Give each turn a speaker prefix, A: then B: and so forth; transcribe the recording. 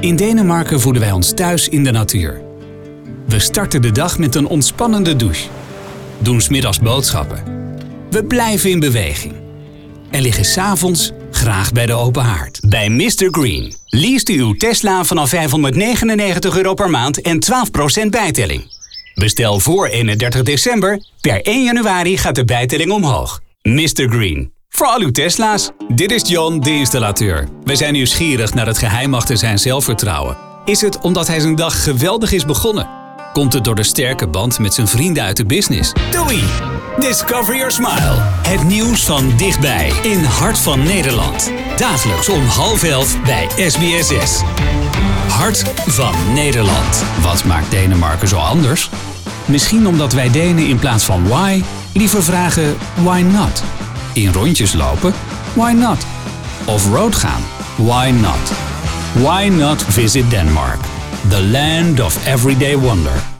A: In Denemarken voelen wij ons thuis in de natuur. We starten de dag met een ontspannende douche. Doen 's middags boodschappen. We blijven in beweging. En liggen s'avonds graag bij de open haard. Bij Mr. Green leest u uw Tesla vanaf 599 euro per maand en 12% bijtelling. Bestel voor 31 december. Per 1 januari gaat de bijtelling omhoog. Mr. Green. Voor al uw Tesla's. Dit is John, de installateur. Wij zijn nieuwsgierig naar het geheim achter zijn zelfvertrouwen. Is het omdat hij zijn dag geweldig is begonnen? Komt het door de sterke band met zijn vrienden uit de business? Doei! Discover your smile. Het nieuws van dichtbij in Hart van Nederland. Dagelijks om half elf bij SBS6. Hart van Nederland. Wat maakt Denemarken zo anders? Misschien omdat wij Denen in plaats van why liever vragen why not? In rondjes lopen? Why not? Off-road gaan? Why not? Why not visit Denmark? The land of everyday wonder.